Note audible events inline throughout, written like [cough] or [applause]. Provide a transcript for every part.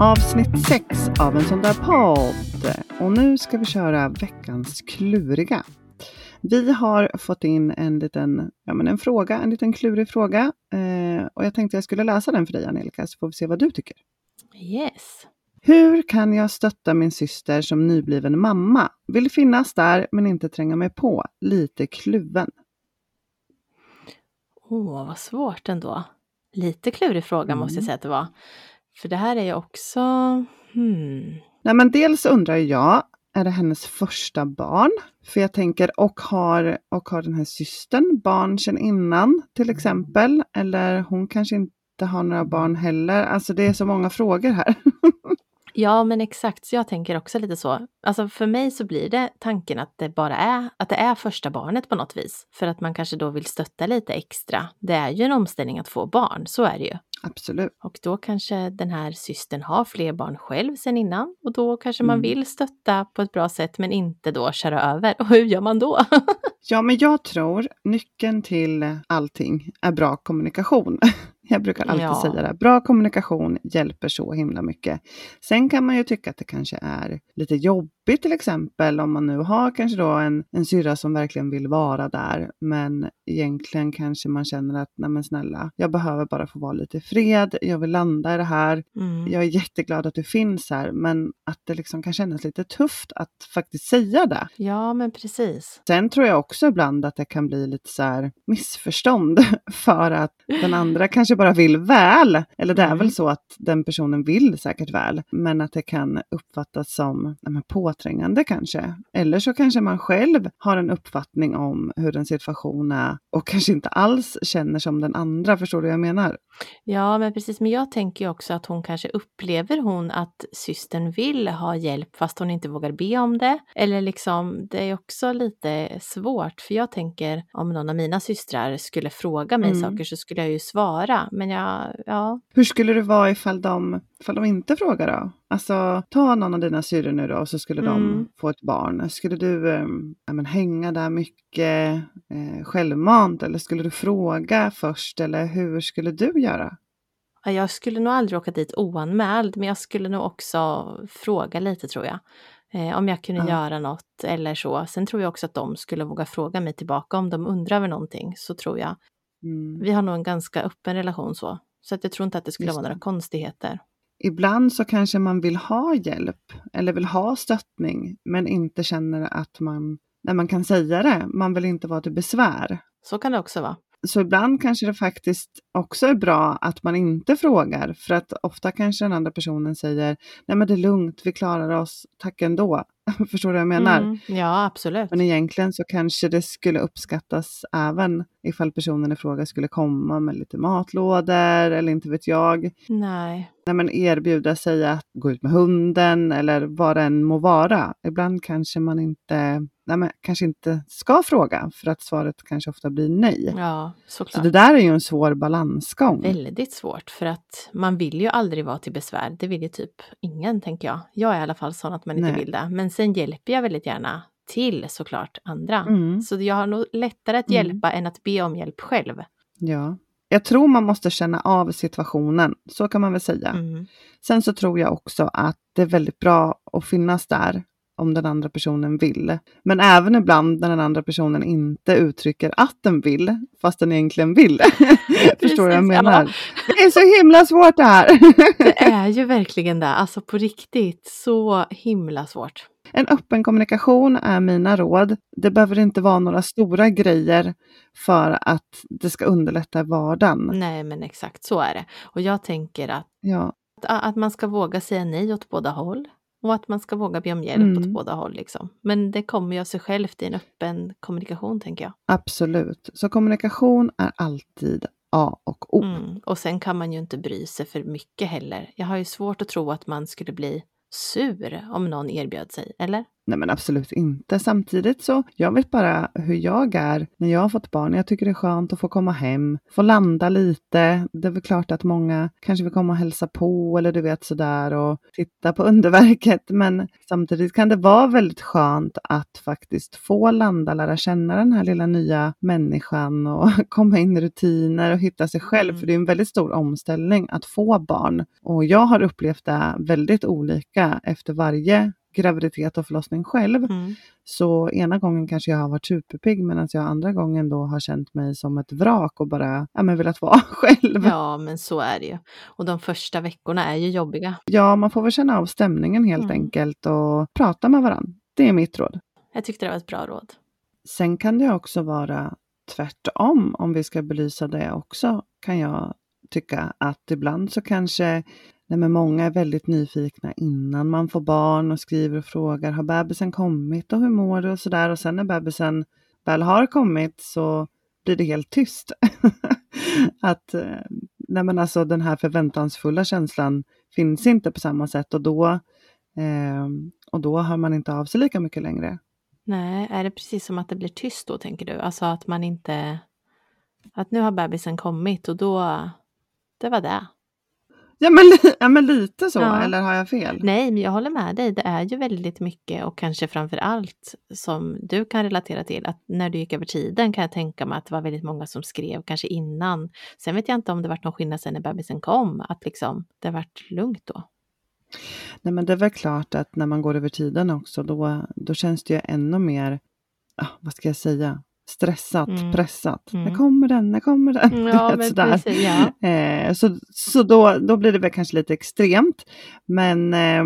Avsnitt 6 av en sån där podd. Och nu ska vi köra veckans kluriga. Vi har fått in en liten ja, men en fråga, en liten klurig fråga. Eh, och jag tänkte jag skulle läsa den för dig Angelica, så får vi se vad du tycker. Yes. Hur kan jag stötta min syster som nybliven mamma? Vill finnas där men inte tränga mig på. Lite kluven. Åh, oh, vad svårt ändå. Lite klurig fråga mm. måste jag mm. säga att det var. För det här är ju också... Hmm. Nej, men dels undrar jag, är det hennes första barn? För jag tänker, och har, och har den här systern barn sedan innan till exempel? Eller hon kanske inte har några barn heller. Alltså det är så många frågor här. [laughs] Ja, men exakt. Så jag tänker också lite så. Alltså för mig så blir det tanken att det bara är, att det är första barnet på något vis. För att man kanske då vill stötta lite extra. Det är ju en omställning att få barn, så är det ju. Absolut. Och då kanske den här systern har fler barn själv sen innan. Och då kanske man mm. vill stötta på ett bra sätt men inte då köra över. [laughs] Och hur gör man då? [laughs] ja, men jag tror nyckeln till allting är bra kommunikation. [laughs] Jag brukar alltid ja. säga det. Bra kommunikation hjälper så himla mycket. Sen kan man ju tycka att det kanske är lite jobbigt till exempel om man nu har kanske då en, en syrra som verkligen vill vara där. Men egentligen kanske man känner att nej men snälla, jag behöver bara få vara lite i fred. Jag vill landa i det här. Mm. Jag är jätteglad att du finns här. Men att det liksom kan kännas lite tufft att faktiskt säga det. Ja, men precis. Sen tror jag också ibland att det kan bli lite så här missförstånd [laughs] för att den andra kanske bara vill väl. Eller det är mm. väl så att den personen vill säkert väl, men att det kan uppfattas som ja, påträngande kanske. Eller så kanske man själv har en uppfattning om hur en situation är och kanske inte alls känner som den andra. Förstår du vad jag menar? Ja, men precis. Men jag tänker också att hon kanske upplever hon att systern vill ha hjälp fast hon inte vågar be om det. Eller liksom, det är också lite svårt. För jag tänker om någon av mina systrar skulle fråga mig mm. saker så skulle jag ju svara. Men jag, ja. Hur skulle det vara ifall de, ifall de inte frågar då? Alltså, ta någon av dina syrror nu då och så skulle mm. de få ett barn. Skulle du eh, men, hänga där mycket eh, självmant eller skulle du fråga först eller hur skulle du göra? Jag skulle nog aldrig åka dit oanmäld, men jag skulle nog också fråga lite tror jag. Eh, om jag kunde ja. göra något eller så. Sen tror jag också att de skulle våga fråga mig tillbaka om de undrar över någonting. Så tror jag. Mm. Vi har nog en ganska öppen relation så. Så att jag tror inte att det skulle Just vara några konstigheter. Ibland så kanske man vill ha hjälp eller vill ha stöttning men inte känner att man, när man kan säga det, man vill inte vara till besvär. Så kan det också vara. Så ibland kanske det faktiskt också är bra att man inte frågar för att ofta kanske den andra personen säger nej men det är lugnt, vi klarar oss, tack ändå. [laughs] Förstår du vad jag menar? Mm, ja, absolut. Men egentligen så kanske det skulle uppskattas även ifall personen i fråga skulle komma med lite matlådor eller inte vet jag. Nej. Nej, men erbjuda sig att gå ut med hunden eller vad det än må vara. Ibland kanske man inte, nej, men kanske inte ska fråga för att svaret kanske ofta blir nej. Ja, såklart. Så det där är ju en svår balansgång. Väldigt svårt för att man vill ju aldrig vara till besvär. Det vill ju typ ingen tänker jag. Jag är i alla fall sån att man inte nej. vill det. Men sen hjälper jag väldigt gärna till såklart andra. Mm. Så jag har nog lättare att mm. hjälpa mm. än att be om hjälp själv. Ja, jag tror man måste känna av situationen, så kan man väl säga. Mm. Sen så tror jag också att det är väldigt bra att finnas där om den andra personen vill. Men även ibland när den andra personen inte uttrycker att den vill, fast den egentligen vill. [laughs] Förstår du vad jag menar? Ja. Det är så himla svårt det här. [laughs] det [laughs] är ju verkligen det, alltså på riktigt så himla svårt. En öppen kommunikation är mina råd. Det behöver inte vara några stora grejer för att det ska underlätta vardagen. Nej, men exakt så är det. Och jag tänker att, ja. att, att man ska våga säga nej åt båda håll. Och att man ska våga be om hjälp mm. åt båda håll. Liksom. Men det kommer ju av sig självt i en öppen kommunikation, tänker jag. Absolut. Så kommunikation är alltid A och O. Mm. Och sen kan man ju inte bry sig för mycket heller. Jag har ju svårt att tro att man skulle bli sur om någon erbjöd sig, eller? Nej men absolut inte. Samtidigt så, jag vet bara hur jag är när jag har fått barn. Jag tycker det är skönt att få komma hem, få landa lite. Det är väl klart att många kanske vill komma och hälsa på eller du vet sådär och titta på [laughs] underverket. Men samtidigt kan det vara väldigt skönt att faktiskt få landa, lära känna den här lilla nya människan och [laughs] komma in i rutiner och hitta sig själv. Mm. För det är en väldigt stor omställning att få barn. Och jag har upplevt det väldigt olika efter varje graviditet och förlossning själv. Mm. Så ena gången kanske jag har varit superpigg medan jag andra gången då har känt mig som ett vrak och bara ja, men velat vara [laughs] själv. Ja, men så är det ju. Och de första veckorna är ju jobbiga. Ja, man får väl känna av stämningen helt mm. enkelt och prata med varandra. Det är mitt råd. Jag tyckte det var ett bra råd. Sen kan det också vara tvärtom, om vi ska belysa det också, kan jag tycka att ibland så kanske Nej, men många är väldigt nyfikna innan man får barn och skriver och frågar har bebisen kommit och hur mår du och sådär och sen när bebisen väl har kommit så blir det helt tyst. [laughs] att eh, nej, men alltså, den här förväntansfulla känslan finns inte på samma sätt och då, eh, och då hör man inte av sig lika mycket längre. Nej, är det precis som att det blir tyst då tänker du? Alltså att man inte... Att nu har bebisen kommit och då... Det var det. Ja men, ja, men lite så, ja. eller har jag fel? Nej, men jag håller med dig. Det är ju väldigt mycket och kanske framför allt som du kan relatera till att när du gick över tiden kan jag tänka mig att det var väldigt många som skrev kanske innan. Sen vet jag inte om det var någon skillnad sen när bebisen kom, att liksom det vart lugnt då. Nej men det är väl klart att när man går över tiden också då, då känns det ju ännu mer, ah, vad ska jag säga, stressat, mm. pressat. Mm. När kommer den? När kommer den? Mm, [laughs] ja. Precis, ja. Eh, så så då, då blir det väl kanske lite extremt. Men eh,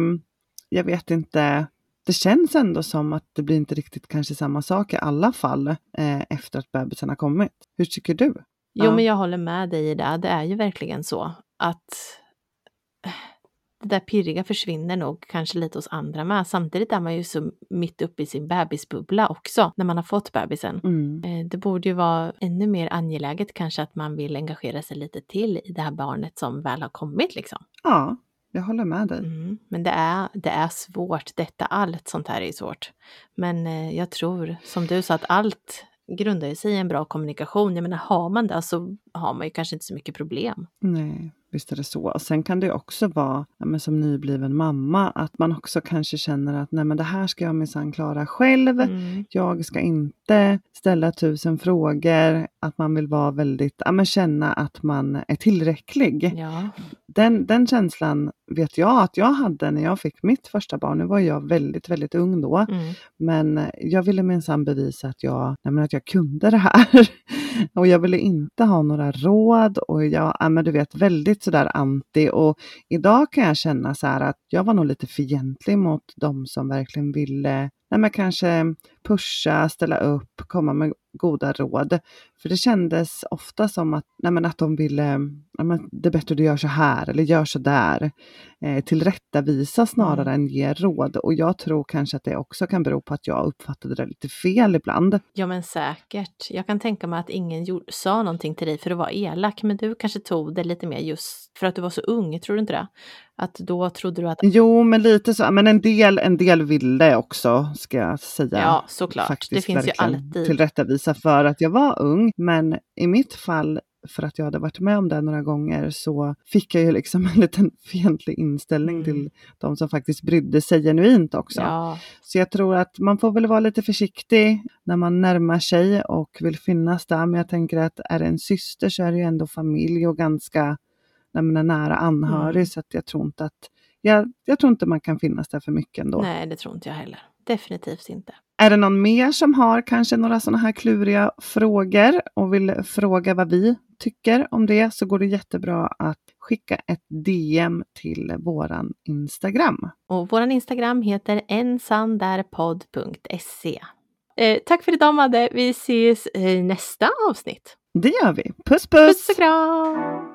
jag vet inte. Det känns ändå som att det blir inte riktigt kanske samma sak i alla fall eh, efter att bebisen har kommit. Hur tycker du? Jo, ja. men jag håller med dig i det. Det är ju verkligen så att det där pirriga försvinner nog kanske lite hos andra med. Samtidigt är man ju så mitt uppe i sin bebisbubbla också när man har fått bebisen. Mm. Eh, det borde ju vara ännu mer angeläget kanske att man vill engagera sig lite till i det här barnet som väl har kommit liksom. Ja, jag håller med dig. Mm, men det är, det är svårt, detta, allt sånt här är svårt. Men eh, jag tror, som du sa, att allt grundar sig i en bra kommunikation. Jag menar, har man det så har man ju kanske inte så mycket problem. Nej. Visst är det så. Sen kan det också vara, ja, som nybliven mamma, att man också kanske känner att nej men det här ska jag minsann klara själv. Mm. Jag ska inte ställa tusen frågor, att man vill vara väldigt, ja men känna att man är tillräcklig. Ja. Den, den känslan vet jag att jag hade när jag fick mitt första barn. Nu var jag väldigt, väldigt ung då. Mm. Men jag ville minsann bevisa att jag, nej men att jag kunde det här. [laughs] och jag ville inte ha några råd och jag, ja, men du vet, väldigt sådär anti. Och idag kan jag känna så här att jag var nog lite fientlig mot de som verkligen ville nej, men kanske pusha, ställa upp, komma med goda råd. För det kändes ofta som att, nej, att de ville, nej, det är bättre du gör så här eller gör så där. Eh, tillrättavisa snarare mm. än ge råd. Och jag tror kanske att det också kan bero på att jag uppfattade det lite fel ibland. Ja men säkert. Jag kan tänka mig att ingen gjorde, sa någonting till dig för att vara elak, men du kanske tog det lite mer just för att du var så ung, tror du inte det? Att då trodde du att... Jo, men lite så, men en del, en del ville också, ska jag säga. Ja, såklart. Faktiskt, det finns ju alltid. Tillrättavisa för att jag var ung, men i mitt fall för att jag hade varit med om det några gånger så fick jag ju liksom [laughs] en liten fientlig inställning mm. till de som faktiskt brydde sig genuint också. Ja. Så jag tror att man får väl vara lite försiktig när man närmar sig och vill finnas där. Men jag tänker att är det en syster så är det ju ändå familj och ganska när nära anhörig. Mm. Så att jag tror inte att jag, jag tror inte man kan finnas där för mycket ändå. Nej, det tror inte jag heller. Definitivt inte. Är det någon mer som har kanske några sådana här kluriga frågor och vill fråga vad vi tycker om det så går det jättebra att skicka ett DM till våran Instagram. Och våran Instagram heter ensandarpodd.se. Eh, tack för idag Madde, vi ses i nästa avsnitt. Det gör vi. Puss puss! Puss och kram!